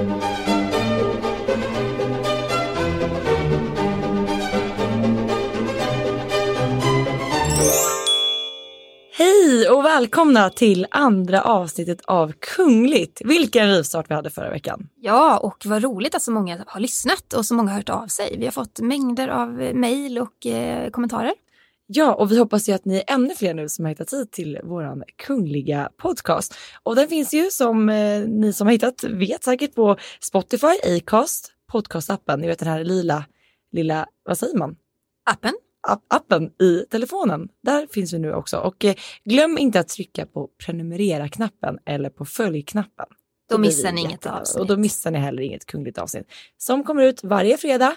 Hej och välkomna till andra avsnittet av Kungligt. Vilken rivstart vi hade förra veckan. Ja, och vad roligt att så många har lyssnat och så många har hört av sig. Vi har fått mängder av eh, mejl och eh, kommentarer. Ja, och vi hoppas ju att ni är ännu fler nu som har hittat hit till våran kungliga podcast. Och den finns ju som eh, ni som har hittat vet säkert på Spotify, Acast, podcastappen, ni vet den här lila, lilla, vad säger man? Appen? appen i telefonen. Där finns vi nu också. Och eh, glöm inte att trycka på prenumerera-knappen eller på följ-knappen. Då missar ni inget avsnitt. Och då missar ni heller inget kungligt avsnitt. Som kommer ut varje fredag.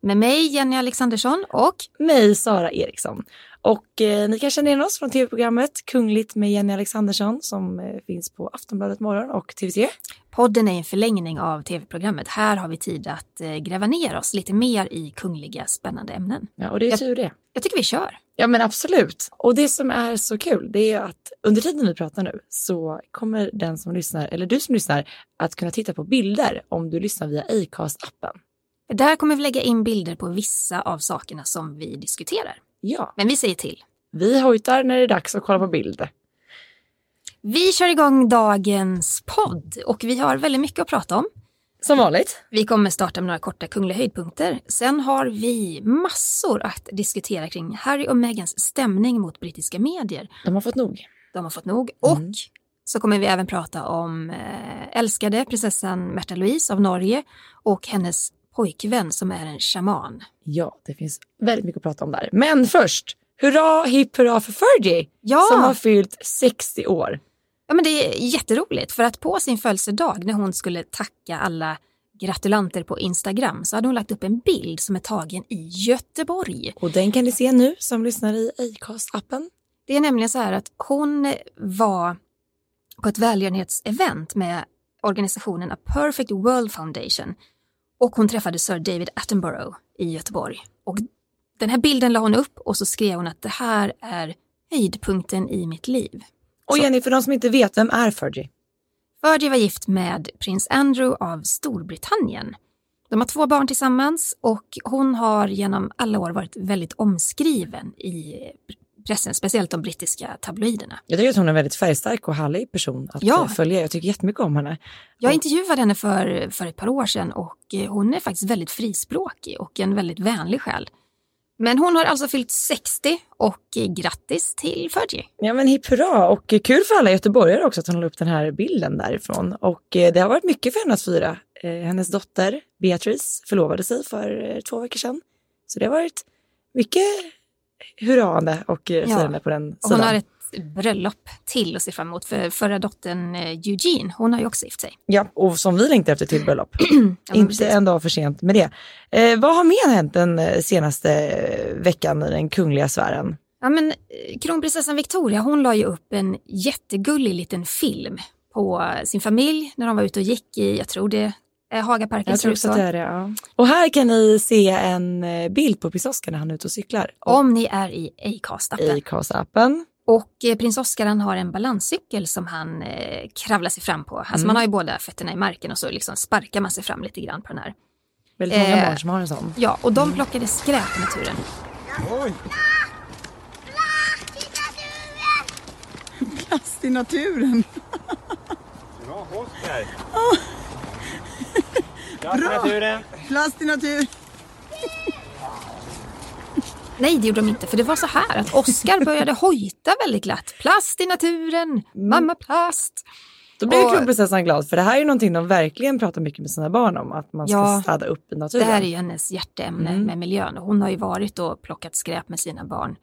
Med mig Jenny Alexandersson och mig Sara Eriksson. Och eh, ni kan känna igen oss från tv-programmet Kungligt med Jenny Alexandersson som eh, finns på Aftonbladet Morgon och TV3. Podden är en förlängning av tv-programmet. Här har vi tid att eh, gräva ner oss lite mer i kungliga spännande ämnen. Ja, och det är jag, tur det. Jag tycker vi kör. Ja, men absolut. Och det som är så kul, det är att under tiden vi pratar nu så kommer den som lyssnar, eller du som lyssnar, att kunna titta på bilder om du lyssnar via Acast-appen. Där kommer vi lägga in bilder på vissa av sakerna som vi diskuterar. Ja. Men vi säger till. Vi hojtar när det är dags att kolla på bild. Vi kör igång dagens podd och vi har väldigt mycket att prata om. Som vanligt. Vi kommer starta med några korta kungliga höjdpunkter. Sen har vi massor att diskutera kring Harry och Meghans stämning mot brittiska medier. De har fått nog. De har fått nog. Och mm. så kommer vi även prata om eh, älskade prinsessan Märta Louise av Norge och hennes pojkvän som är en shaman. Ja, det finns väldigt mycket att prata om där. Men först, hurra hipp hurra för Fergie ja. som har fyllt 60 år. Ja, men det är jätteroligt för att på sin födelsedag när hon skulle tacka alla gratulanter på Instagram så hade hon lagt upp en bild som är tagen i Göteborg. Och den kan ni se nu som lyssnar i Acast-appen. Det är nämligen så här att hon var på ett välgörenhetsevent med organisationen A Perfect World Foundation och hon träffade Sir David Attenborough i Göteborg. Och den här bilden la hon upp och så skrev hon att det här är höjdpunkten i mitt liv. Och Jenny, för de som inte vet, vem är Fergie? Fergie var gift med prins Andrew av Storbritannien. De har två barn tillsammans och hon har genom alla år varit väldigt omskriven i pressen, speciellt de brittiska tabloiderna. Jag tycker att hon är en väldigt färgstark och härlig person att ja. följa. Jag tycker jättemycket om henne. Jag intervjuade henne för, för ett par år sedan och eh, hon är faktiskt väldigt frispråkig och en väldigt vänlig själ. Men hon har alltså fyllt 60 och grattis till Fergie. Ja men hipp hurra och kul för alla göteborgare också att hon la upp den här bilden därifrån. Och eh, det har varit mycket för henne att fira. Eh, hennes dotter Beatrice förlovade sig för två veckor sedan. Så det har varit mycket hurrande och firande ja. på den sidan. hon har ett bröllop till att se fram emot för förra dottern Eugene, hon har ju också gift sig. Ja, och som vi längtar efter till bröllop. ja, Inte precis. en dag för sent med det. Eh, vad har mer hänt den senaste veckan i den kungliga sfären? Ja, men kronprinsessan Victoria, hon la ju upp en jättegullig liten film på sin familj när de var ute och gick i, jag tror det Eh, Hagaparken Jag tror också att det är det, ja. Och här kan ni se en eh, bild på prins Oscar när han är ute och cyklar. Om ni är i Acast-appen. Acast-appen. Och eh, prins Oscar han har en balanscykel som han eh, kravlar sig fram på. Alltså mm. man har ju båda fötterna i marken och så liksom sparkar man sig fram lite grann på den här. Väldigt många eh, barn som har en sån. Ja, och de plockade skräp i naturen. Oj! Plast i naturen! Bra, Oskar! Plast i naturen. Plast i naturen. Nej, det gjorde de inte, för det var så här att Oskar började hojta väldigt glatt. Plast i naturen, mamma plast. Då blir och, kronprinsessan glad, för det här är ju någonting de verkligen pratar mycket med sina barn om, att man ska ja, städa upp i naturen. Det här är ju hennes hjärteämne mm. med miljön. Hon har ju varit och plockat skräp med sina barn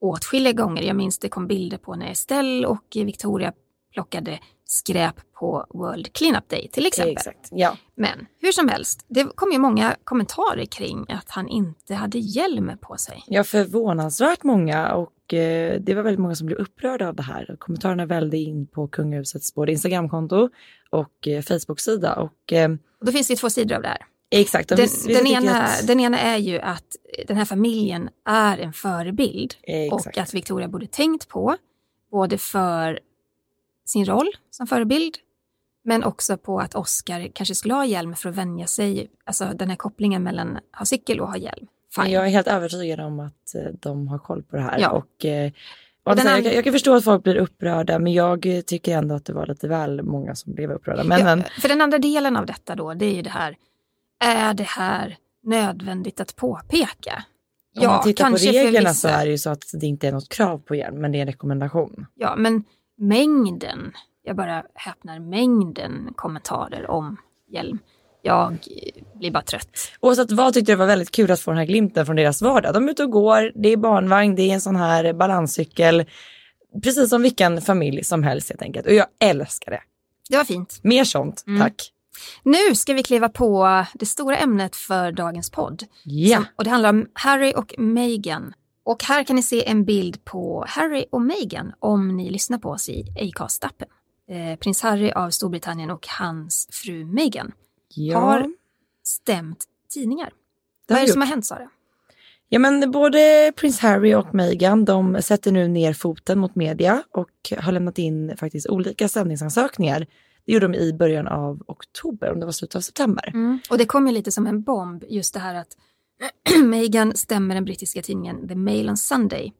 åtskilliga gånger. Jag minns det kom bilder på när Estelle och Victoria plockade skräp på World Cleanup Day till exempel. Exakt, ja. Men hur som helst, det kom ju många kommentarer kring att han inte hade hjälm på sig. Ja, förvånansvärt många och eh, det var väldigt många som blev upprörda av det här. Kommentarerna välde in på kungahusets både Instagramkonto och eh, Facebook-sida. Och, eh, och då finns det två sidor av det här. Exakt. Den, vi, den, ena, att... den ena är ju att den här familjen är en förebild Exakt. och att Victoria borde tänkt på både för sin roll som förebild Men också på att Oscar kanske skulle ha hjälm för att vänja sig, alltså den här kopplingen mellan att ha cykel och ha hjälm. Fine. Jag är helt övertygad om att eh, de har koll på det här. Ja. Och, eh, och och jag, jag, kan förstå att folk blir upprörda men jag tycker ändå att det var lite väl många som blev upprörda. Men, ja. För den andra delen av detta då, det är ju det här, är det här nödvändigt att påpeka? Om ja, man tittar på reglerna så är det ju så att det inte är något krav på hjälm, men det är en rekommendation. Ja, men mängden, jag bara häpnar, mängden kommentarer om hjälm. Jag blir bara trött. Oavsett vad tyckte det var väldigt kul att få den här glimten från deras vardag. De är ute och går, det är barnvagn, det är en sån här balanscykel. Precis som vilken familj som helst helt enkelt. Och jag älskar det. Det var fint. Mer sånt, mm. tack. Nu ska vi kliva på det stora ämnet för dagens podd. Ja. Som, och det handlar om Harry och Meghan. Och här kan ni se en bild på Harry och Meghan om ni lyssnar på oss i Acast-appen. Eh, prins Harry av Storbritannien och hans fru Meghan ja. har stämt tidningar. Vad är det som har hänt Sara? Ja men både prins Harry och Meghan de sätter nu ner foten mot media och har lämnat in faktiskt olika stämningsansökningar det gjorde de i början av oktober, om det var slutet av september. Mm. Och det kom ju lite som en bomb, just det här att Meghan stämmer den brittiska tidningen The Mail on Sunday.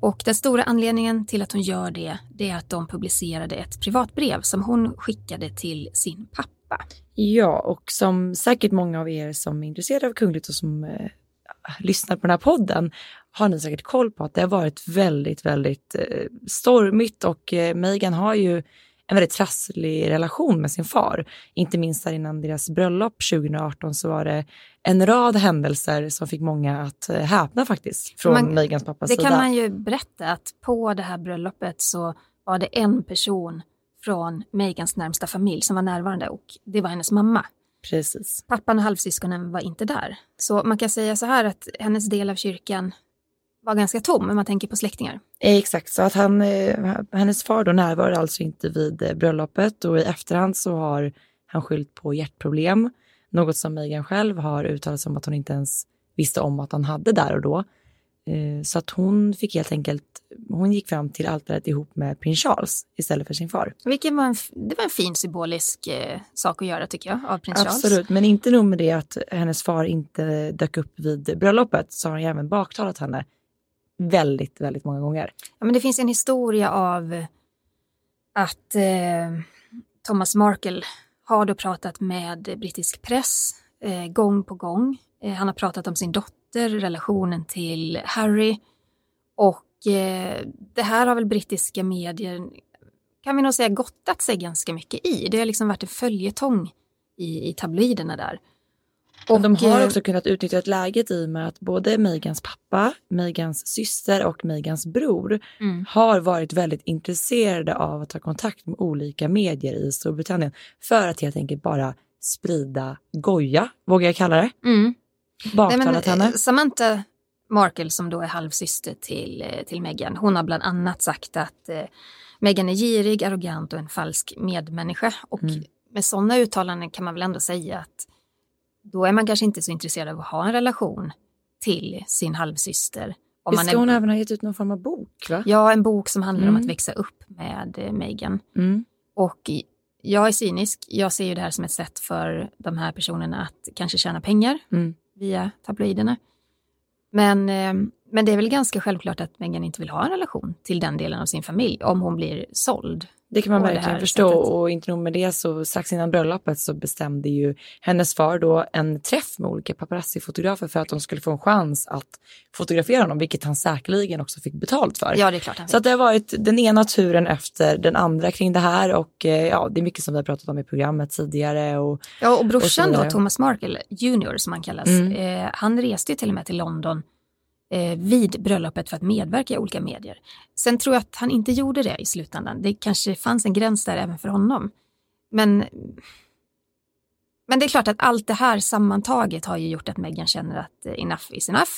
Och den stora anledningen till att hon gör det, det är att de publicerade ett privatbrev som hon skickade till sin pappa. Ja, och som säkert många av er som är intresserade av kungligt och som eh, lyssnar på den här podden har ni säkert koll på att det har varit väldigt, väldigt eh, stormigt och eh, Meghan har ju en väldigt trasslig relation med sin far. Inte minst där innan deras bröllop 2018 så var det en rad händelser som fick många att eh, häpna faktiskt från man, Megans pappas det sida. Det kan man ju berätta att på det här bröllopet så var det en person från Megans närmsta familj som var närvarande och det var hennes mamma. Precis. Pappan och halvsyskonen var inte där. Så man kan säga så här att hennes del av kyrkan var ganska tom om man tänker på släktingar. Exakt, så att han, eh, hennes far då närvarade alltså inte vid eh, bröllopet och i efterhand så har han skyllt på hjärtproblem. Något som Meghan själv har uttalat som att hon inte ens visste om att han hade där och då. Eh, så att hon fick helt enkelt, hon gick fram till altaret ihop med prins Charles istället för sin far. Vilken var en, det var en fin symbolisk eh, sak att göra tycker jag av prins Absolut, Charles. Absolut, men inte nog med det att hennes far inte dök upp vid bröllopet så har han ju även baktalat henne väldigt, väldigt många gånger. Ja, men det finns en historia av att eh, Thomas Markle har då pratat med brittisk press eh, gång på gång. Eh, han har pratat om sin dotter, relationen till Harry och eh, det här har väl brittiska medier, kan vi nog säga, gottat sig ganska mycket i. Det har liksom varit en följetong i, i tabloiderna där. Och de har eh, också kunnat utnyttja läget i och med att både Megans pappa, Megans syster och Megans bror mm. har varit väldigt intresserade av att ta kontakt med olika medier i Storbritannien för att helt enkelt bara sprida goja, vågar jag kalla det. Mm. Baktalat henne. Eh, Samantha Markle som då är halvsyster till, eh, till Meghan, hon har bland annat sagt att eh, Meghan är girig, arrogant och en falsk medmänniska. Och mm. med sådana uttalanden kan man väl ändå säga att då är man kanske inte så intresserad av att ha en relation till sin halvsyster. Om Visst ska hon även ha gett ut någon form av bok? Va? Ja, en bok som handlar mm. om att mm. växa upp med eh, Meghan. Mm. Och jag är cynisk. Jag ser ju det här som ett sätt för de här personerna att kanske tjäna pengar mm. via tabloiderna. Men, eh, men det är väl ganska självklart att Meghan inte vill ha en relation till den delen av sin familj om hon blir såld det kan man verkligen förstå sättet. och inte nog med det så strax innan bröllopet så bestämde ju hennes far då en träff med olika paparazzi-fotografer för att de skulle få en chans att fotografera honom, vilket han säkerligen också fick betalt för. Ja, det är klart han Så att det har varit den ena turen efter den andra kring det här och eh, ja, det är mycket som vi har pratat om i programmet tidigare. Och, ja, och brorsan och då, Thomas Markle Junior som han kallas, mm. eh, han reste ju till och med till London Eh, vid bröllopet för att medverka i olika medier. Sen tror jag att han inte gjorde det i slutändan. Det kanske fanns en gräns där även för honom. Men, men det är klart att allt det här sammantaget har ju gjort att Meghan känner att eh, enough is enough.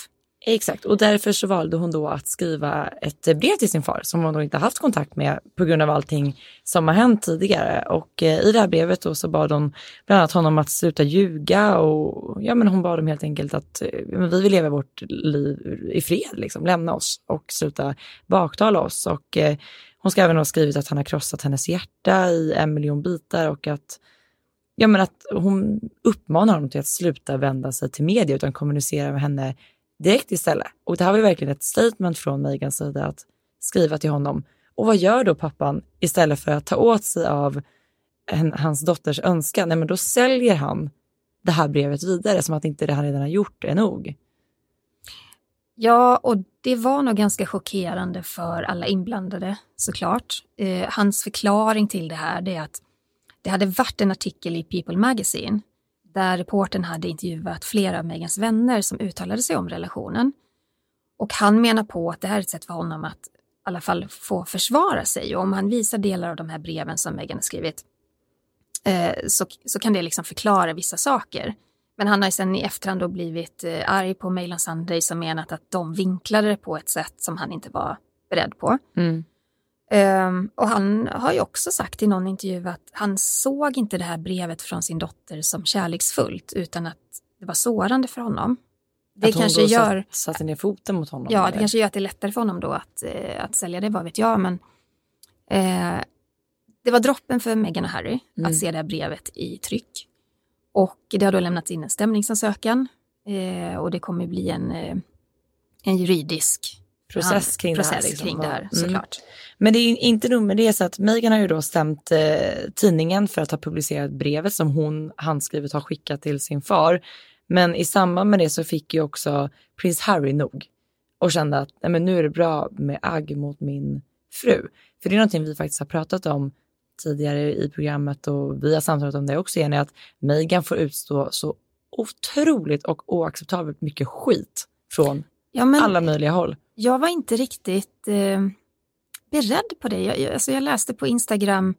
Exakt, och därför så valde hon då att skriva ett brev till sin far som hon då inte haft kontakt med på grund av allting som har hänt tidigare. Och eh, i det här brevet då så bad hon bland annat honom att sluta ljuga och ja, men hon bad dem helt enkelt att eh, men vi vill leva vårt liv i fred, liksom, lämna oss och sluta baktala oss. Och eh, hon ska även ha skrivit att han har krossat hennes hjärta i en miljon bitar och att ja, men att hon uppmanar honom till att sluta vända sig till media utan kommunicera med henne direkt istället. Och det här var verkligen ett statement från Megans sida att skriva till honom. Och vad gör då pappan istället för att ta åt sig av en, hans dotters önskan? Nej, men då säljer han det här brevet vidare som att inte det han redan har gjort är nog. Ja, och det var nog ganska chockerande för alla inblandade såklart. Eh, hans förklaring till det här är att det hade varit en artikel i People Magazine där reporten hade intervjuat flera av Megans vänner som uttalade sig om relationen. Och han menar på att det här är ett sätt för honom att i alla fall få försvara sig och om han visar delar av de här breven som Megan har skrivit eh, så, så kan det liksom förklara vissa saker. Men han har ju sen i efterhand då blivit eh, arg på Mailan Sunday som menat att de vinklade det på ett sätt som han inte var beredd på. Mm. Um, och han har ju också sagt i någon intervju att han såg inte det här brevet från sin dotter som kärleksfullt utan att det var sårande för honom. Det att hon kanske då gör, satt, satte ner foten mot honom? Ja, eller? det kanske gör att det är lättare för honom då att, eh, att sälja det, vad vet jag. Men eh, det var droppen för Meghan och Harry mm. att se det här brevet i tryck. Och det har då lämnats in en stämningsansökan eh, och det kommer bli en, eh, en juridisk process kring process det här. Liksom. Kring det här såklart. Mm. Men det är inte nog med det, så att Meghan har ju då stämt eh, tidningen för att ha publicerat brevet som hon handskrivet har skickat till sin far. Men i samband med det så fick ju också prins Harry nog och kände att nej, men nu är det bra med agg mot min fru. För det är någonting vi faktiskt har pratat om tidigare i programmet och vi har samtalat om det också, Jenny, att Meghan får utstå så otroligt och oacceptabelt mycket skit från ja, men alla möjliga håll. Jag var inte riktigt eh, beredd på det. Jag, alltså jag läste på Instagram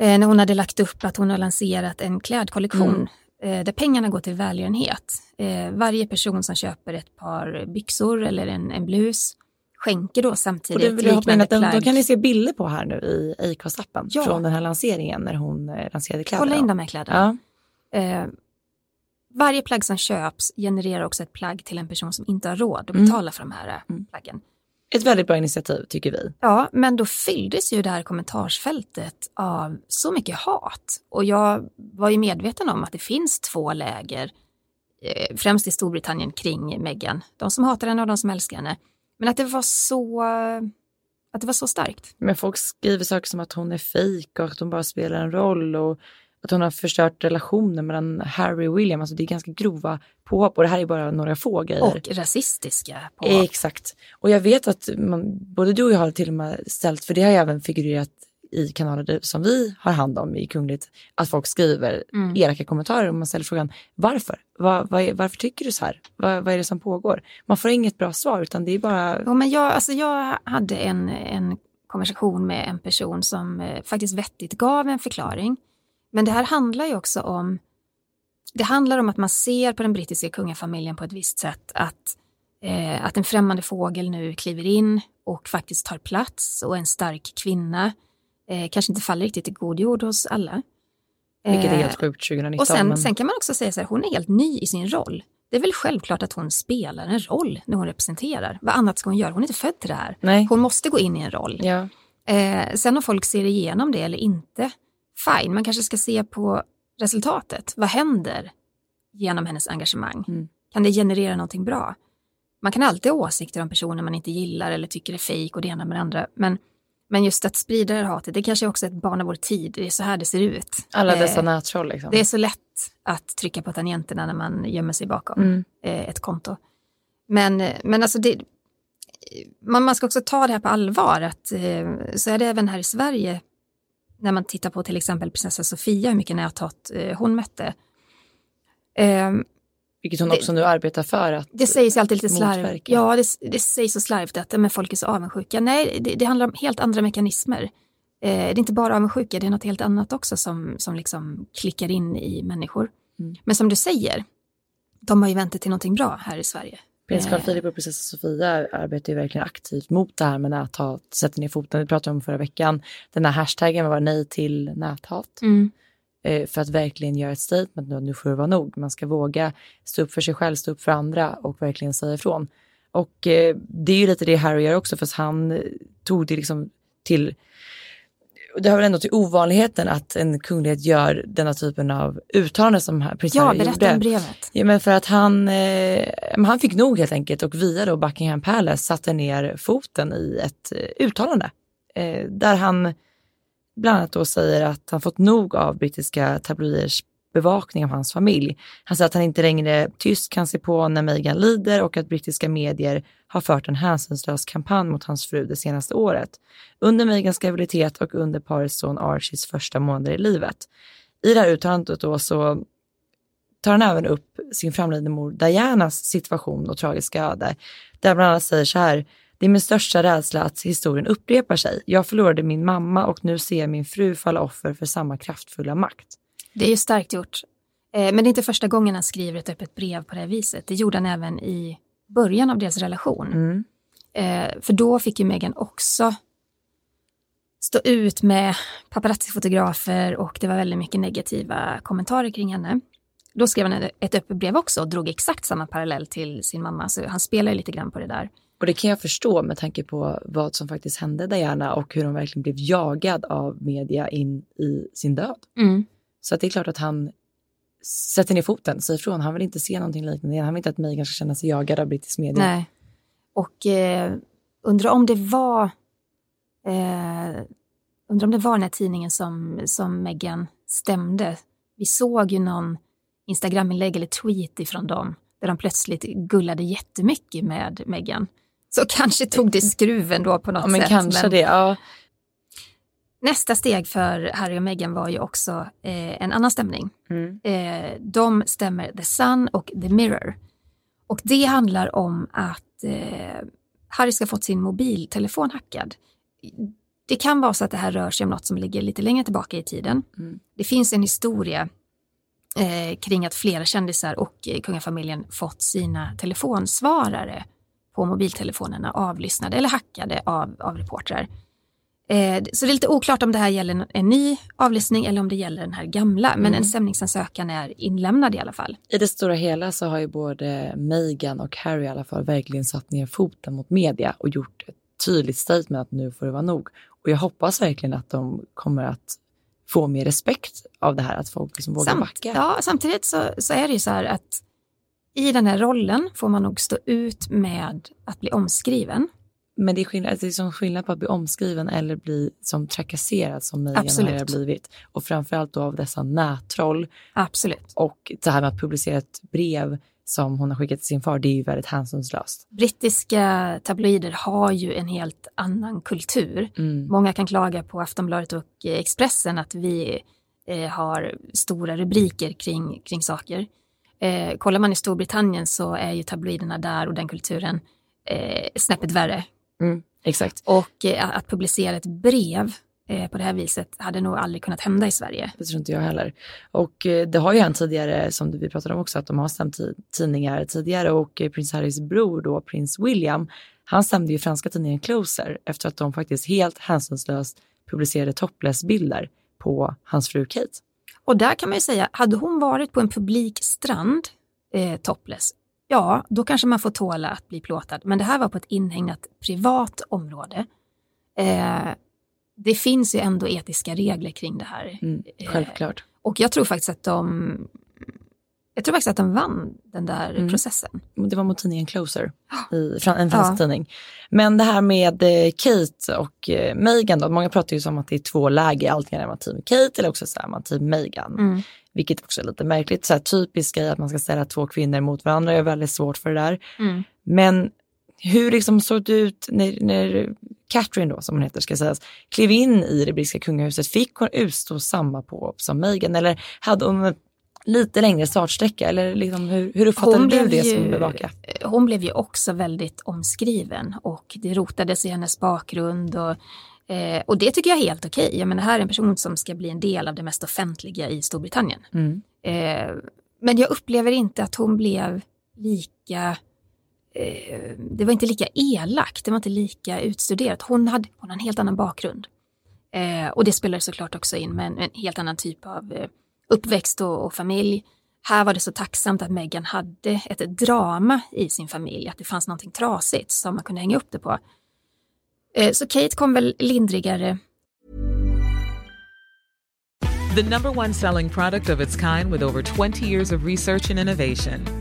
eh, när hon hade lagt upp att hon har lanserat en klädkollektion mm. eh, där pengarna går till välgörenhet. Eh, varje person som köper ett par byxor eller en, en blus skänker då samtidigt och det vill liknande att plagg. Då kan ni se bilder på här nu i Acast-appen ja. från den här lanseringen när hon eh, lanserade kläderna. Kolla in de här kläderna. Ja. Eh, varje plagg som köps genererar också ett plagg till en person som inte har råd att mm. betala mm. för de här mm. plaggen. Ett väldigt bra initiativ tycker vi. Ja, men då fylldes ju det här kommentarsfältet av så mycket hat. Och jag var ju medveten om att det finns två läger, eh, främst i Storbritannien kring Meghan. De som hatar henne och de som älskar henne. Men att det var så, att det var så starkt. Men folk skriver saker som att hon är fejk och att hon bara spelar en roll. Och att hon har förstört relationen mellan Harry och William. Alltså det är ganska grova påhopp och det här är bara några få grejer. Och rasistiska påhopp. Exakt. Och jag vet att man, både du och jag har till och med ställt, för det har ju även figurerat i kanaler som vi har hand om i Kungligt, att folk skriver mm. elaka kommentarer och man ställer frågan varför? Var, var, varför tycker du så här? Var, vad är det som pågår? Man får inget bra svar utan det är bara... Ja, men jag, alltså jag hade en, en konversation med en person som eh, faktiskt vettigt gav en förklaring. Men det här handlar ju också om det handlar om att man ser på den brittiska kungafamiljen på ett visst sätt att, eh, att en främmande fågel nu kliver in och faktiskt tar plats och en stark kvinna eh, kanske inte faller riktigt i god jord hos alla. Vilket är helt sjukt 2019. Och sen, men... sen kan man också säga så här, hon är helt ny i sin roll. Det är väl självklart att hon spelar en roll när hon representerar. Vad annat ska hon göra? Hon är inte född till det här. Nej. Hon måste gå in i en roll. Ja. Eh, sen om folk ser igenom det eller inte, fine, man kanske ska se på resultatet. Vad händer genom hennes engagemang? Mm. Kan det generera någonting bra? Man kan alltid ha åsikter om personer man inte gillar eller tycker är fejk och det ena med det andra. Men, men just att sprida det här hatet, det kanske också är ett barn av vår tid. Det är så här det ser ut. Alla dessa eh, nättroll liksom. Det är så lätt att trycka på tangenterna när man gömmer sig bakom mm. eh, ett konto. Men, men alltså det, man, man ska också ta det här på allvar. Att, eh, så är det även här i Sverige när man tittar på till exempel prinsessa Sofia, hur mycket näthat eh, hon mötte. Eh, Vilket hon det, också nu arbetar för att Det sägs alltid lite slarvigt. Ja, det, det sägs så slarvigt att men folk är så avundsjuka. Nej, det, det handlar om helt andra mekanismer. Eh, det är inte bara avundsjuka, det är något helt annat också som, som liksom klickar in i människor. Mm. Men som du säger, de har ju väntat till någonting bra här i Sverige. Prins Carl Eh. Philip och prinsessa Sofia arbetar ju verkligen aktivt mot det här med näthat, sätter ner foten. Vi pratade om förra veckan, den här hashtaggen var nej till näthat. Mm. Eh, för att verkligen göra ett statement nu, att nu får det vara nog. Man ska våga stå upp för sig själv, stå upp för andra och verkligen säga ifrån. Och eh, det är ju lite det Harry gör också, för han tog det liksom till det hör väl ändå till ovanligheten att en kunglighet gör denna typen av uttalanden som prins Ja, Harry berätta gjorde. om brevet. Ja, men för att han, eh, han fick nog helt enkelt och via då Buckingham Palace satte ner foten i ett eh, uttalande. Eh, där han bland annat då säger att han fått nog av brittiska tabloiders bevakning av hans familj. Han säger att han inte längre tyst kan se på när Meghan lider och att brittiska medier har fört en hänsynslös kampanj mot hans fru det senaste året. Under Meghans graviditet och under parets son Archies första månader i livet. I det här uttalandet då så tar han även upp sin framlidne mor Dianas situation och tragiska öde. Där bland annat säger så här, det är min största rädsla att historien upprepar sig. Jag förlorade min mamma och nu ser jag min fru falla offer för samma kraftfulla makt. Det är ju starkt gjort. Eh, Men det är inte första gången han skriver ett öppet brev på det här viset. Det gjorde han även i början av deras relation. Mm. Eh, För då fick ju Meghan också stå ut med paparazzi-fotografer och det var väldigt mycket negativa kommentarer kring henne. Då skrev han ett öppet brev också och drog exakt samma parallell till sin mamma. Så han spelar ju lite grann på det där. Och det kan jag förstå med tanke på vad som faktiskt hände Diana och hur hon verkligen blev jagad av media in i sin död. Så det är klart att han sätter ner foten, säger ifrån. Han vill inte se någonting liknande. Han vill inte att Meghan ska känna sig jagad av brittisk media. Nej. Och eh, undrar om det var eh, undrar om det var den här tidningen som, som Meghan stämde. Vi såg ju någon Instagram-inlägg eller tweet ifrån dem där de plötsligt gullade jättemycket med Meghan. Så kanske tog det skruven då på något Ja, men sätt. kanske men det. Ja. Nästa steg för Harry och Meghan var ju också eh, en annan stämning. Mm. Eh, de stämmer The Sun och The Mirror. Och det handlar om att eh, Harry ska ha fått sin mobiltelefon hackad. Det kan vara så att det här rör sig om något som ligger lite längre tillbaka i tiden. Mm. Det finns en historia eh, kring att flera kändisar och eh, kungafamiljen fått sina telefonsvarare på mobiltelefonerna avlyssnade eller hackade av, av reportrar. Eh, så det är lite oklart om det här gäller en ny avlyssning eller om det gäller den här gamla. Men Mm. en stämningsansökan är inlämnad i alla fall. I det stora hela så har ju både Meghan och Harry i alla fall verkligen satt ner foten mot media och gjort ett tydligt statement att nu får det vara nog. Och jag hoppas verkligen att de kommer att få mer respekt av det här, att folk liksom vågar Samt, backa. ja, samtidigt så, så är det ju så här att i den här rollen får man nog stå ut med att bli omskriven. Men det är, skillnad, det är som skillnad på att bli omskriven eller bli som trakasserad som Absolut. har blivit. Och framförallt då av dessa nättroll Absolut. och det här med att publicera ett brev som hon har skickat till sin far, det är ju väldigt hänsynslöst. Brittiska tabloider har ju en helt annan kultur. Mm. Många kan klaga på Aftonbladet och Expressen att vi eh, har stora rubriker kring, kring saker. Eh, kollar man i Storbritannien så är ju tabloiderna där och den kulturen eh, snäppet värre. Mm. Exakt. Och eh, att publicera ett brev eh, på det här viset hade nog aldrig kunnat hända i Sverige. Det tror inte jag heller. Och eh, det har ju hänt tidigare, som vi pratade om också, att de har stämt ti- tidningar tidigare och eh, prins Harrys bror då, prins William, han stämde ju franska tidningen Closer efter att de faktiskt helt hänsynslöst publicerade topless-bilder på hans fru Kate. Och där kan man ju säga, hade hon varit på en publik strand eh, topless, ja, då kanske man får tåla att bli plåtad. Men det här var på ett inhägnat privat område. Eh, det finns ju ändå etiska regler kring det här. Mm, Eh, självklart. Och jag tror faktiskt att de jag tror faktiskt att de vann den där Mm. processen. Det var mot tidningen Closer, i, en fransk Ja. tidning. Men det här med eh, Kate och eh, Meghan då, många pratar ju som att det är två läger, antingen är man team Kate eller också så är man team Meghan. Mm. Vilket också är lite märkligt, så här typiskt grej att man ska ställa två kvinnor mot varandra är väldigt svårt för det där. Mm. Men hur liksom såg det ut när, när Catherine då, som hon heter, ska sägas, klev in i det brittiska kungahuset? Fick hon utstå samma på som Meghan eller hade hon lite längre startsträcka? Eller liksom, hur, hur uppfattade du det ju- som bevaka? Hon blev ju också väldigt omskriven och det rotades i hennes bakgrund. Och, eh, och det tycker jag är helt okej. Jag menar, här är en person som ska bli en del av det mest offentliga i Storbritannien. Mm. Eh, men jag upplever inte att hon blev lika eh, det var inte lika elakt, det var inte lika utstuderat. Hon, hade, hon har en helt annan bakgrund. Eh, och det spelar såklart också in med en, en helt annan typ av eh, uppväxt och, och, familj. Här var det så tacksamt att Meghan hade ett drama i sin familj, att det fanns någonting trasigt som man kunde hänga upp det på. Eh, så Kate kom väl lindrigare The number one selling product of its kind with over 20 years of research and innovation.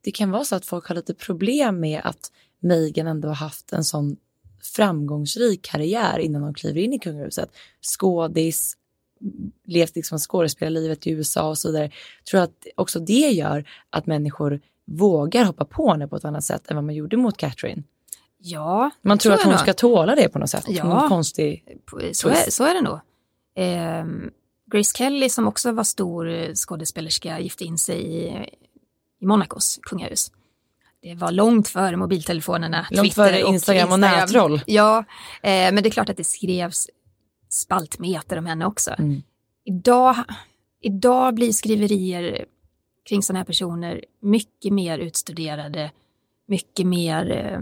det kan vara så att folk har lite problem med att Meghan ändå har haft en sån framgångsrik karriär innan de kliver in i kungahuset. Skådis, levt liksom skådespelarlivet i USA och så vidare. Tror att också det gör att människor vågar hoppa på henne på ett annat sätt än vad man gjorde mot Catherine. Ja, Man tror att hon ska tåla det på något sätt. Ja. Någon konstig så är, så är det nog. Eh, Grace Kelly som också var stor skådespelerska gifte in sig i, i Monacos kungahus. Det var långt före mobiltelefonerna, Långt Twitter före Instagram och nätroll. Ja, eh, men det är klart att det skrevs spaltmeter om henne också. Mm. Idag, idag blir skriverier kring sådana här personer mycket mer utstuderade, mycket mer eh,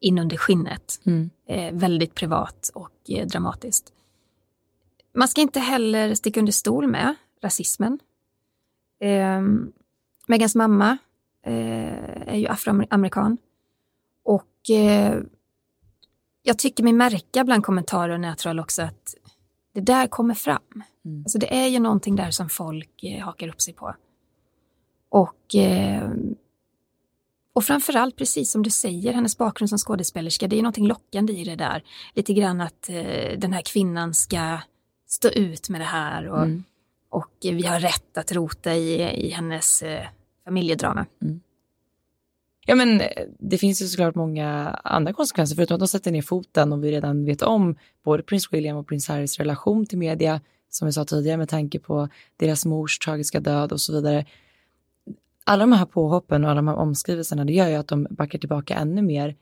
inunder skinnet. Mm. Eh, väldigt privat och eh, dramatiskt. Man ska inte heller sticka under stol med rasismen. Megans mamma eh, är ju afroamerikan. Och eh, jag tycker mig märka bland kommentarer och nättroll också att det där kommer fram. Mm. Alltså det är ju någonting där som folk eh, hakar upp sig på. Och, eh, och framförallt, precis som du säger, hennes bakgrund som skådespelerska, det är någonting lockande i det där. Lite grann att eh, den här kvinnan ska stå ut med det här och, Mm. och vi har rätt att rota i, i hennes eh, familjedrama. Mm. Ja men eh, det finns ju såklart många andra konsekvenser förutom att de sätter ner foten och vi redan vet om både prins William och prins Harrys relation till media som vi sa tidigare med tanke på deras mors tragiska död och så vidare. Alla de här påhoppen och alla de här omskrivelserna det gör ju att de backar tillbaka ännu mer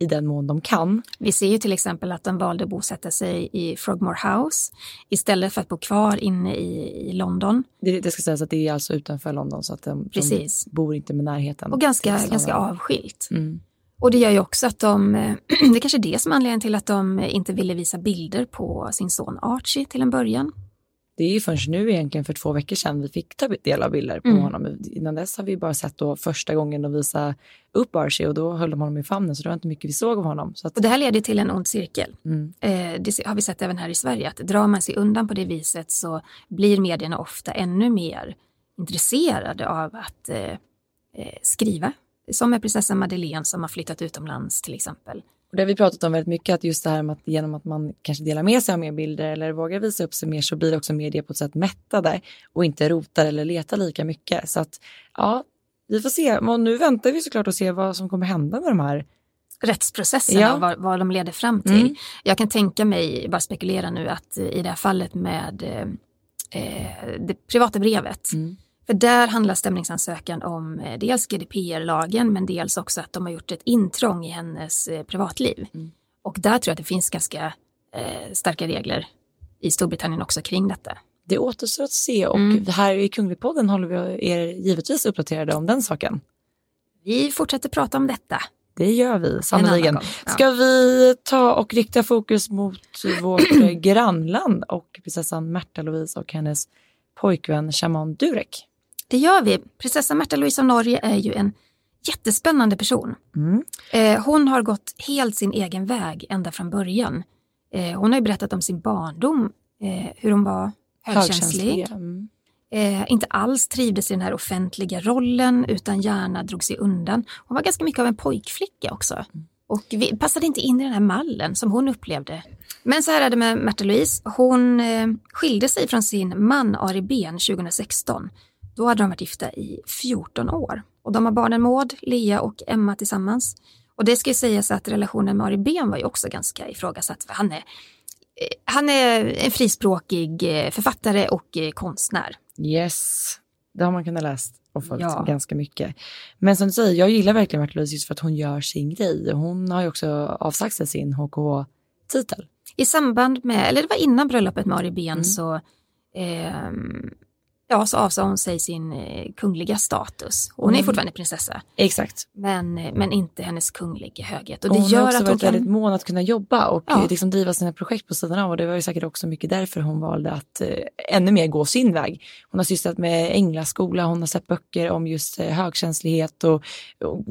i den mån de kan. Vi ser ju till exempel att de valde att bosätta sig i Frogmore House istället för att bo kvar inne i, i London. Det, det ska sägas att det är alltså utanför London så att de, Precis. de bor inte med närheten. Och ganska, ganska avskilt. Mm. Och det gör ju också att de, det är kanske är det som är anledningen till att de inte ville visa bilder på sin son Archie till en början. Det är ju först nu egentligen för två veckor sedan vi fick ta del av bilder på Mm. honom. Innan dess har vi bara sett då första gången de visade upp Archie och då höll de honom i famnen så det var inte mycket vi såg av honom. Att, Och det här leder till en ond cirkel. mm, Eh, det har vi sett även här i Sverige, att drar man sig undan på det viset så blir medierna ofta ännu mer intresserade av att eh, eh, skriva. Som med prinsessan Madeleine som har flyttat utomlands till exempel. Och det har vi pratat om väldigt mycket att just det här med att genom att man kanske delar med sig av mer bilder eller vågar visa upp sig mer så blir också media på ett sätt mättade och inte rotar eller letar lika mycket. Så att ja, vi får se. Och nu väntar vi såklart att se vad som kommer hända med de här. rättsprocesserna Ja. och vad, vad de leder fram till. Mm. Jag kan tänka mig, bara spekulera nu, att i det här fallet med eh, eh, det privata brevet, Mm. För där handlar stämningsansökan om eh, dels GDPR-lagen men dels också att de har gjort ett intrång i hennes eh, privatliv. Mm. Och där tror jag att det finns ganska eh, starka regler i Storbritannien också kring detta. Det återstår att se och Mm. här i Kungligpodden håller vi er givetvis uppdaterade om den saken. Vi fortsätter prata om detta. Det gör vi sannerligen. ja. Ska vi ta och rikta fokus mot vårt grannland och prinsessan Märta Louise och hennes pojkvän Shaman Durek? Det gör vi. Prinsessa Märta Louise av Norge är ju en jättespännande person. Mm. Eh, hon har gått helt sin egen väg ända från början. Eh, hon har ju berättat om sin barndom, eh, hur hon var högkänslig. Mm. Inte alls trivdes i den här offentliga rollen utan gärna drog sig undan. Hon var ganska mycket av en pojkflicka också. Och vi passade inte in i den här mallen som hon upplevde. Men så här är det med Märta Louise. Hon skilde sig från sin man Ari Ben 2016. Då hade de varit gifta i 14 år. Och de har barnen Maud, Lea och Emma tillsammans. Och det ska ju sägas att relationen med Ari Ben var ju också ganska ifrågasatt. För han är, eh, han är en frispråkig eh, författare och eh, konstnär. Yes, det har man kunnat läst och följt Ja. ganska mycket. Men som du säger, jag gillar verkligen Märta Louise just för att hon gör sin grej. Hon har ju också avsagt sig sin HKH-titel. I samband med, eller det var innan bröllopet med Ari Ben Mm. så, ehm, ja, så avsade hon sig sin eh, kungliga status. Hon är Mm. fortfarande prinsessa, Exakt. men, eh, men inte hennes kungliga höghet. Och Och det hon har gör också att hon varit kan... väldigt mån att kunna jobba och Ja. eh, liksom driva sina projekt på sidan av. Och det var ju säkert också mycket därför hon valde att eh, ännu mer gå sin väg. Hon har sysslat med änglaskola, hon har sett böcker om just eh, högkänslighet och, och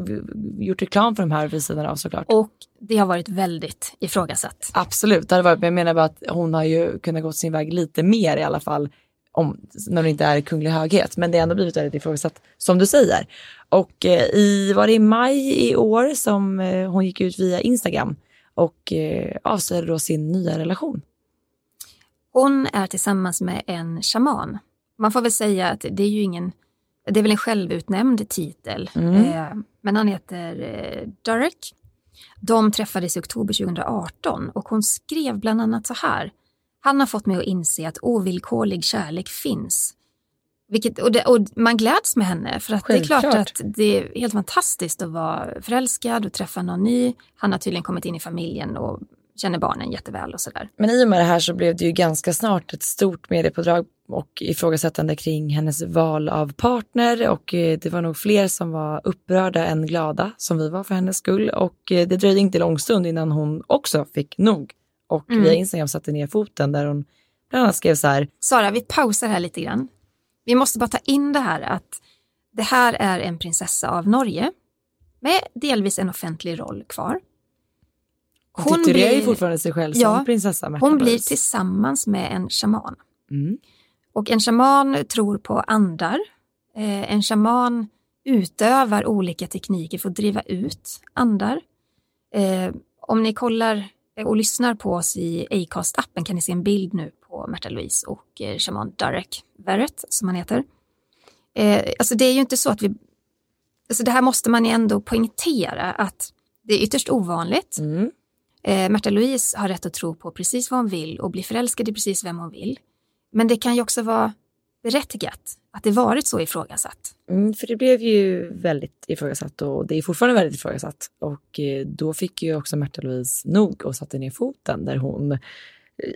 gjort reklam för de här vid sidan av såklart. Och det har varit väldigt ifrågasatt. Absolut, det hade varit, men jag menar bara att hon har ju kunnat gå sin väg lite mer i alla fall om, när det inte är kunglig höghet. Men det har ändå blivit väldigt ifrågasatt som du säger. Och eh, i, var det i maj i år som eh, hon gick ut via Instagram och eh, avslöjade då sin nya relation. Hon är tillsammans med en shaman. Man får väl säga att det är ju ingen, det är väl en självutnämnd titel. Mm. Eh, men han heter eh, Derek. De träffades i oktober 2018 och hon skrev bland annat så här. Han har fått mig att inse att ovillkorlig kärlek finns. Vilket, och, det, och man gläds med henne för att det är klart att det är helt fantastiskt att vara förälskad och träffa någon ny. Han har tydligen kommit in i familjen och känner barnen jätteväl och sådär. Men i och med det här så blev det ju ganska snart ett stort mediepådrag och ifrågasättande kring hennes val av partner och eh, det var nog fler som var upprörda än glada som vi var för hennes skull och eh, det dröjde inte lång stund innan hon också fick nog och Mm. via Instagram satte ner foten där hon bland annat skrev så här Sara, vi pausar här lite grann. Vi måste bara ta in det här att det här är en prinsessa av Norge med delvis en offentlig roll kvar. hon titulerar ju fortfarande sig själv som Ja, prinsessa Märta hon blir tillsammans med en shaman. mm. Och en shaman tror på andar. Eh, en shaman utövar olika tekniker för att driva ut andar. Eh, om ni kollar och lyssnar på oss i Acast-appen kan ni se en bild nu på Märta Louise och eh, shaman Derek Verrett som han heter. Eh, alltså det är ju inte så att vi... Alltså det här måste man ju ändå poängtera att det är ytterst ovanligt. Mm. Eh, Märta Louise har rätt att tro på precis vad hon vill och bli förälskad i precis vem hon vill. Men det kan ju också vara berättigat att det varit så ifrågasatt. Mm, för det blev ju väldigt ifrågasatt och det är fortfarande väldigt ifrågasatt. Och eh, då fick ju också Märta Louise nog och satte ner foten där hon eh,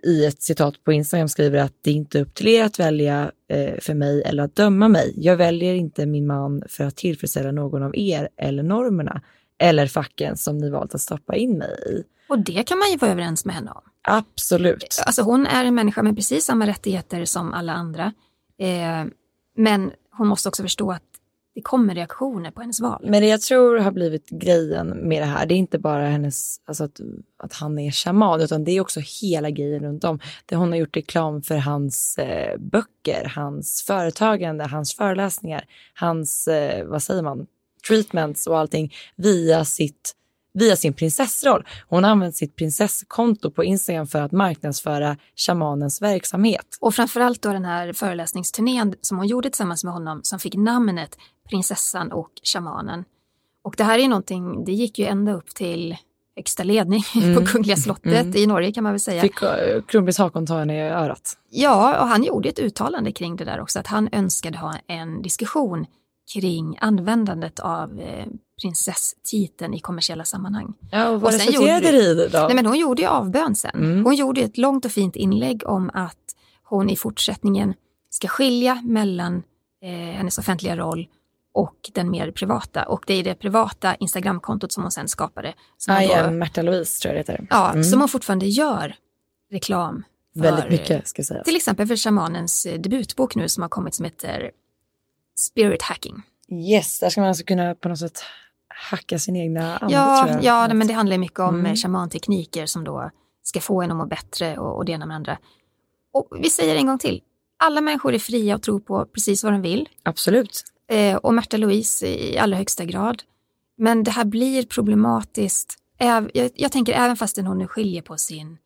i ett citat på Instagram skriver att det är inte upp till er att välja eh, för mig eller att döma mig. Jag väljer inte min man för att tillfredsställa någon av er eller normerna eller facken som ni valt att stoppa in mig i. Och det kan man ju vara överens med henne om. Absolut. Alltså hon är en människa med precis samma rättigheter som alla andra. Eh, men hon måste också förstå att det kommer reaktioner på hennes val. Men det jag tror har blivit grejen med det här, det är inte bara hennes, alltså att, att han är shaman, utan det är också hela grejen runt om. Det hon har gjort reklam för hans eh, böcker, hans företagande, hans föreläsningar, hans, eh, vad säger man, treatments och allting via sitt via sin prinsessroll. Hon har använt sitt prinsesskonto på Instagram för att marknadsföra shamanens verksamhet. Och framförallt då den här föreläsningsturnén som hon gjorde tillsammans med honom som fick namnet Prinsessan och Shamanen. Och det här är någonting, det gick ju ända upp till högsta ledning på Kungliga slottet Mm. i Norge kan man väl säga. Fick eh, kronprins Haakon ta henne i örat. Ja, och han gjorde ett uttalande kring det där också, att han önskade ha en diskussion kring användandet av eh, prinsesstiteln i kommersiella sammanhang. Ja, och vad resulterade det i då? Nej, men hon gjorde ju avbön sen. Mm. Hon gjorde ett långt och fint inlägg om att hon i fortsättningen ska skilja mellan eh, hennes offentliga roll och den mer privata. Och det är det privata Instagramkontot som hon sen skapade. Som då- am Märta Louise tror jag det heter. ja, Mm. som hon fortfarande gör reklam för. Väldigt mycket ska sägas. Till exempel för shamanens eh, debutbok nu som har kommit som heter Spirit Hacking. Yes, där ska man alltså kunna på något sätt hacka sin egna ande Ja, tror jag. ja men det handlar mycket om Mm. mm. shamantekniker som då ska få en att må bättre och, och det ena med andra. Och vi säger en gång till, alla människor är fria att tro på precis vad de vill. Absolut. Eh, och Märta Louise i allra högsta grad. Men det här blir problematiskt. Äv, jag, jag tänker även fastän hon nu skiljer på sin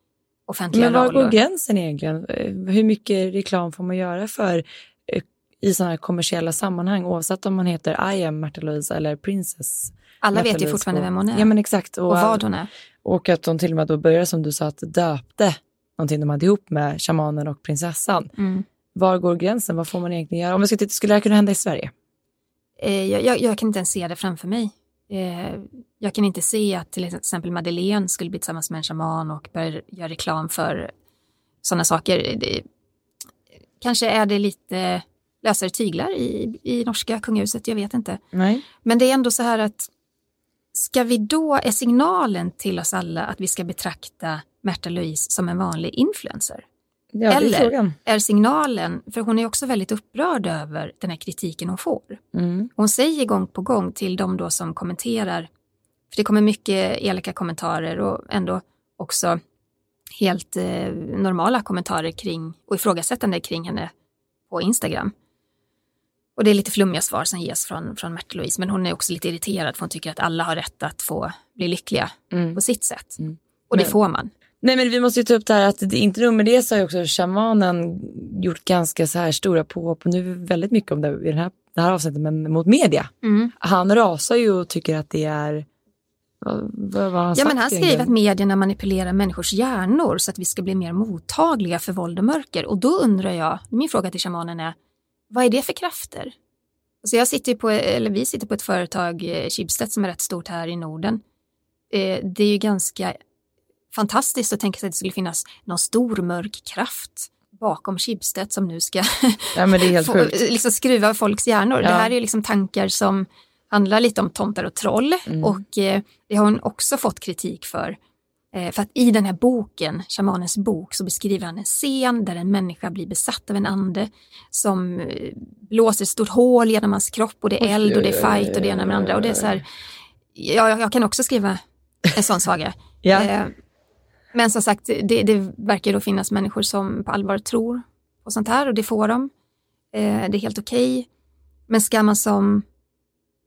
offentliga Men var roll. går gränsen egentligen? Eh, Hur mycket reklam får man göra för eh, i sådana här kommersiella sammanhang oavsett om man heter I am Märta Louise eller Princess? Alla vet ju fortfarande och- vem hon är Ja men exakt. och vad hon är. Och att de till och med då började som du sa att döpte någonting de hade ihop med shamanen och prinsessan. Mm. Var går gränsen? Vad får man egentligen göra? Om vi ska titta, skulle det här kunna hända i Sverige? Eh, jag, jag, jag kan inte ens se det framför mig. Eh, jag kan inte se att till exempel Madeleine skulle bli tillsammans med en shaman och börja göra reklam för sådana saker. Det, kanske är det lite lösare tyglar i, i norska kungahuset, jag vet inte. Nej. Men det är ändå så här att ska vi då, är signalen till oss alla att vi ska betrakta Märta Louise som en vanlig influencer? Ja, är Eller frågan. är signalen, för hon är också väldigt upprörd över den här kritiken hon får. Mm. Hon säger gång på gång till de då som kommenterar, för det kommer mycket elaka kommentarer och ändå också helt eh, normala kommentarer kring och ifrågasättande kring henne på Instagram. Och det är lite flummiga svar som ges från, från Märta Louise, men hon är också lite irriterad för hon tycker att alla har rätt att få bli lyckliga Mm. på sitt sätt. Mm. Och det Men- får man. Nej men vi måste ju ta upp det här att det inte nog med det så har ju också shamanen gjort ganska så här stora påhopp och nu väldigt mycket om det i den här, det här avsnittet men mot media. Mm. Han rasar ju och tycker att det är vad, vad han Ja, men han skriver att medierna manipulerar människors hjärnor så att vi ska bli mer mottagliga för våld och mörker. Och då undrar jag, min fråga till shamanen är, vad är det för krafter? Alltså jag sitter på, eller vi sitter på ett företag, eh, Schibsted, som är rätt stort här i Norden. Eh, Det är ju ganska fantastiskt att tänka sig att det skulle finnas någon stor mörk kraft bakom Schibsted som nu ska Ja få, liksom skruva folks hjärnor. Ja. Det här är liksom tankar som handlar lite om tomtar och troll Mm. och eh, det har hon också fått kritik för. Eh, för att i den här boken, shamanens bok, så beskriver han en scen där en människa blir besatt av en ande som eh, blåser ett stort hål genom hans kropp och det är eld och det är fight och det ena med det andra. Och det är så här, ja, jag, jag kan också skriva en sån saga. Ja. Eh, men som sagt, det, det verkar då finnas människor som på allvar tror på sånt här och det får de. Eh, det är helt okej. Men ska man som,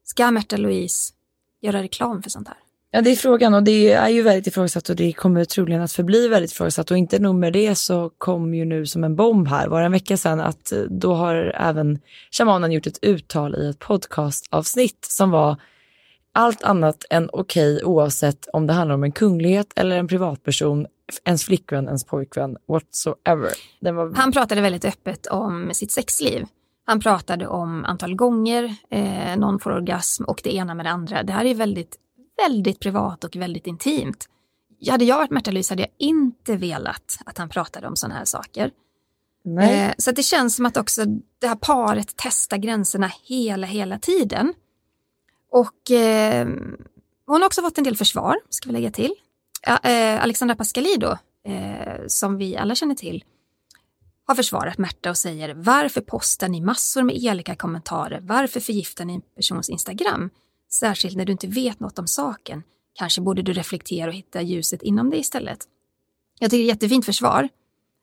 ska Märta Louise göra reklam för sånt här? Ja, det är frågan och det är ju väldigt ifrågasatt och det kommer troligen att förbli väldigt ifrågasatt och inte nog med det så kom ju nu som en bomb här, var det en vecka sedan, att eh, då har även shamanen gjort ett uttal i ett podcastavsnitt som var allt annat än okej oavsett om det handlar om en kunglighet eller en privatperson, ens flickvän, ens pojkvän, whatsoever. Den var... Han pratade väldigt öppet om sitt sexliv. Han pratade om antal gånger eh, någon får orgasm och det ena med det andra. Det här är väldigt, väldigt privat och väldigt intimt. Hade jag varit Märta Louise hade jag inte velat att han pratade om sådana här saker. Eh, så det känns som att också det här paret testar gränserna hela, hela tiden. Och eh, hon har också fått en del försvar, ska vi lägga till. Eh, Alexandra Pascalidou, eh, som vi alla känner till, har försvarat Märta och säger varför postar ni massor med elaka kommentarer? Varför förgiftar ni en persons Instagram? Särskilt när du inte vet något om saken. Kanske borde du reflektera och hitta ljuset inom dig istället. Jag tycker det är ett jättefint försvar.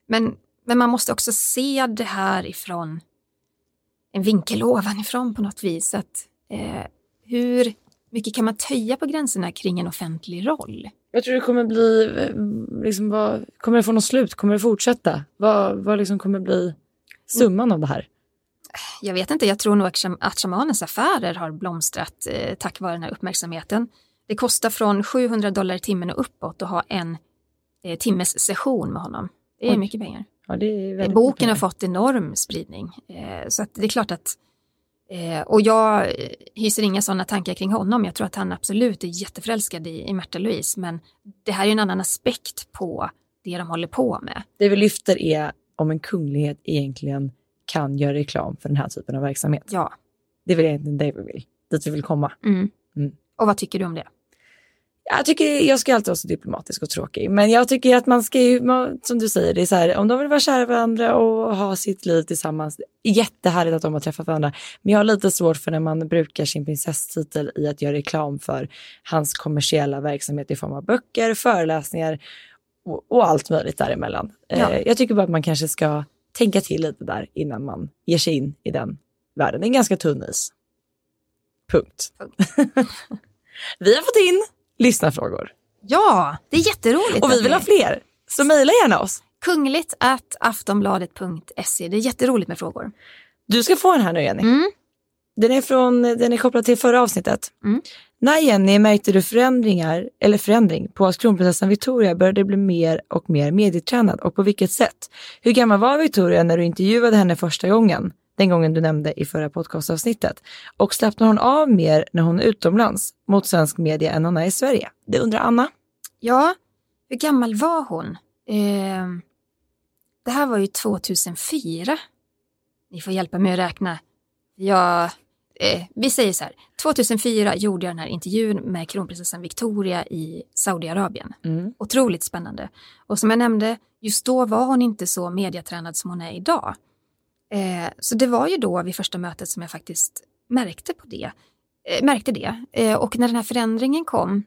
Men, men man måste också se det här ifrån en vinkel ovanifrån på något vis. Att, eh, hur mycket kan man töja på gränserna kring en offentlig roll? Jag tror det kommer bli, eh, liksom, vad, kommer det få något slut? Kommer det fortsätta? Vad, vad liksom kommer bli summan av det här? Jag vet inte, jag tror nog att sham- att shamanens affärer har blomstrat eh, tack vare den här uppmärksamheten. Det kostar från 700 dollar i timmen och uppåt att ha en eh, timmes session med honom. Det är Oj. mycket pengar. Ja, är Boken har fått enorm spridning. Eh, så det är klart att eh, och jag eh, hyser inga sådana tankar kring honom. Jag tror att han absolut är jätteförälskad i, i Märta Louise. Men det här är en annan aspekt på det de håller på med. Det vi lyfter är om en kunglighet egentligen kan göra reklam för den här typen av verksamhet. Ja. Det är väl egentligen det vi vill, dit vi vill komma. Mm. Mm. Och vad tycker du om det? Jag tycker, jag ska alltid vara så diplomatisk och tråkig, men jag tycker att man ska ju, som du säger, det är så här, om de vill vara kära varandra och ha sitt liv tillsammans, jättehärligt att de har träffat varandra, men jag har lite svårt för när man brukar sin prinsesstitel i att göra reklam för hans kommersiella verksamhet i form av böcker, föreläsningar och, och allt möjligt däremellan. Ja. Eh, jag tycker bara att man kanske ska tänka till lite där innan man ger sig in i den världen. Det är en ganska tunn is. Punkt. Vi har fått in lyssnarfrågor. Ja, det är jätteroligt. Och vi vill ha fler, så mejla gärna oss. Kungligt aftonbladet.se. Det är jätteroligt med frågor. Du ska få den här nu Jenny. Mm. Den, är från, den är kopplad till förra avsnittet. Mm. När Jenny märkte du förändringar, eller förändring på att kronprinsessan Victoria började bli mer och mer medietränad och på vilket sätt? Hur gammal var Victoria när du intervjuade henne första gången? Den gången du nämnde i förra podcastavsnittet. Och slappnar hon av mer när hon är utomlands mot svensk media än hon är i Sverige? Det undrar Anna. Ja, hur gammal var hon? Eh, det här var ju 2004. Ni får hjälpa mig att räkna. Jag eh, vi säger så här, 2004 gjorde jag den här intervjun med kronprinsessan Victoria i Saudiarabien. Mm. Otroligt spännande. Och som jag nämnde, just då var hon inte så mediatränad som hon är idag. Eh, så det var ju då vid första mötet som jag faktiskt märkte på det. Eh, märkte det. Eh, och när den här förändringen kom,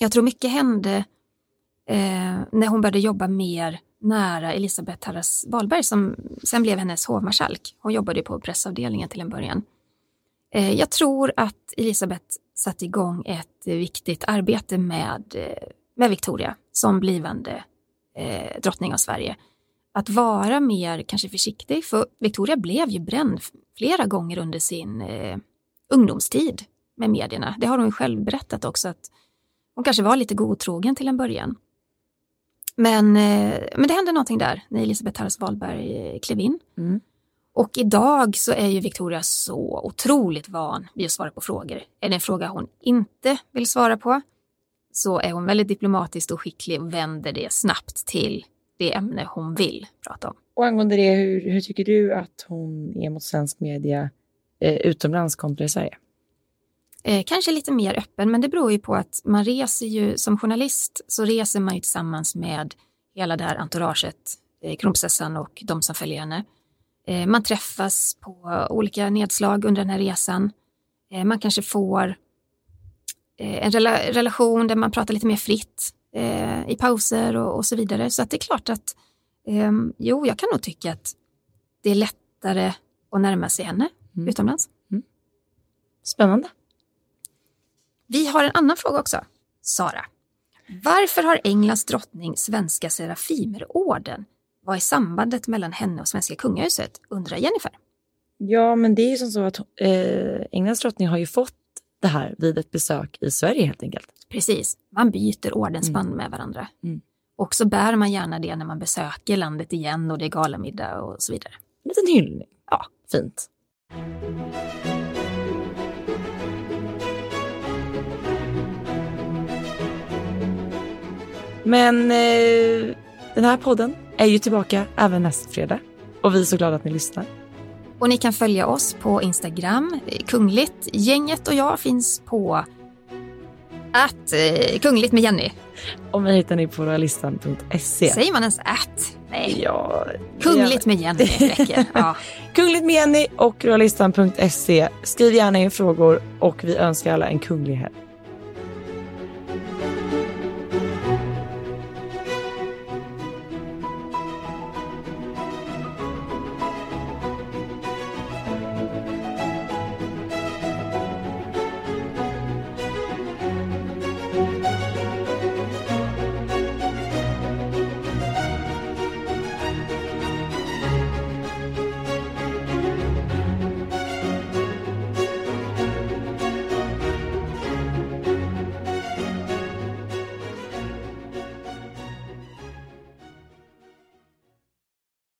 jag tror mycket hände eh, när hon började jobba mer nära Elisabeth Harras Wahlberg som sen blev hennes hovmarskalk. Hon jobbade på pressavdelningen till en början. Eh, jag tror att Elisabeth satte igång ett viktigt arbete med, eh, med Victoria som blivande eh, drottning av Sverige. Att vara mer kanske försiktig, för Victoria blev ju bränd flera gånger under sin eh, ungdomstid med medierna. Det har hon själv berättat också, att hon kanske var lite godtrogen till en början. Men, eh, men det hände någonting där när Elisabeth Harris Wahlberg eh, klev in. Mm. Och idag så är ju Victoria så otroligt van vid att svara på frågor. Är det en fråga hon inte vill svara på så är hon väldigt diplomatisk och skicklig och vänder det snabbt till det ämne hon vill prata om. Och angående det, hur, hur tycker du att hon är mot svensk media eh, utomlands kontra i Sverige? Eh, kanske lite mer öppen, men det beror ju på att man reser ju som journalist så reser man ju tillsammans med hela det här entouraget, eh, kronprinsessan och de som följer henne. Eh, man träffas på olika nedslag under den här resan. Eh, man kanske får eh, en rela relation där man pratar lite mer fritt i pauser och, och, så vidare. Så det är klart att ehm, jo, jag kan nog tycka att det är lättare att närma sig henne mm. utomlands. Mm. Spännande. Vi har en annan fråga också. Sara. Varför har Englands drottning Svenska Serafimerorden vad är sambandet mellan henne och svenska kungahuset, undrar Jennifer. Ja, men det är ju som så att eh, Englands drottning har ju fått det här vid ett besök i Sverige helt enkelt. Precis, man byter ordensband mm. med varandra. Mm. Och så bär man gärna det när man besöker landet igen och det är galamiddag och så vidare. En liten hyllning. Ja, fint. Men eh, den här podden är ju tillbaka även nästa fredag. Och vi är så glada att ni lyssnar. Och ni kan följa oss på Instagram, Kungligt. Gänget och jag finns på att eh, Kungligt med Jenny. Och mig hittar ni på royalistan.se. Säger man ens att? Nej. Ja, Kungligt med Jenny räcker. Ja. Kungligt med Jenny och royalistan.se. Skriv gärna in frågor och vi önskar alla en kunglig helg.